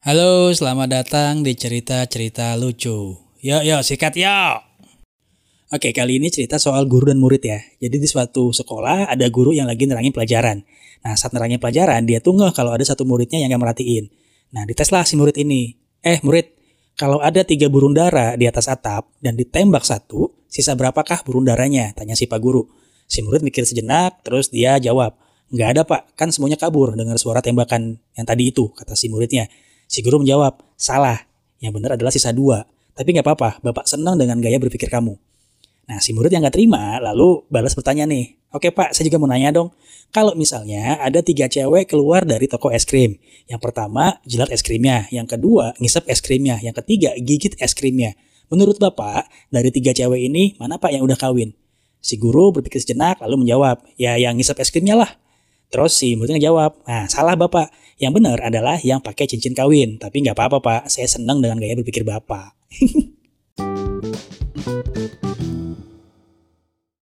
Halo, selamat datang di cerita-cerita lucu. Yuk, yuk, sikat yuk. Oke, kali ini cerita soal guru dan murid ya. Jadi di suatu sekolah ada guru yang lagi nerangin pelajaran. Nah, saat nerangin pelajaran, dia tuh kalau ada satu muridnya yang gak merhatiin. Nah, diteslah si murid ini. Eh, murid, kalau ada tiga burung dara di atas atap dan ditembak satu, sisa berapakah burung daranya? Tanya si pak guru. Si murid mikir sejenak, terus dia jawab, Nggak ada pak, kan semuanya kabur dengar suara tembakan yang tadi itu, kata si muridnya. Si guru menjawab, salah. Yang benar adalah sisa dua. Tapi nggak apa-apa, Bapak senang dengan gaya berpikir kamu. Nah, si murid yang nggak terima lalu balas bertanya nih, Oke Pak, saya juga mau nanya dong. Kalau misalnya ada tiga cewek keluar dari toko es krim. Yang pertama, jilat es krimnya. Yang kedua, ngisep es krimnya. Yang ketiga, gigit es krimnya. Menurut Bapak, dari tiga cewek ini, mana Pak yang udah kawin? Si guru berpikir sejenak lalu menjawab, ya yang ngisep es krimnya lah. Terus si muridnya jawab, nah salah bapak. Yang benar adalah yang pakai cincin kawin. Tapi nggak apa-apa pak, saya senang dengan gaya berpikir bapak.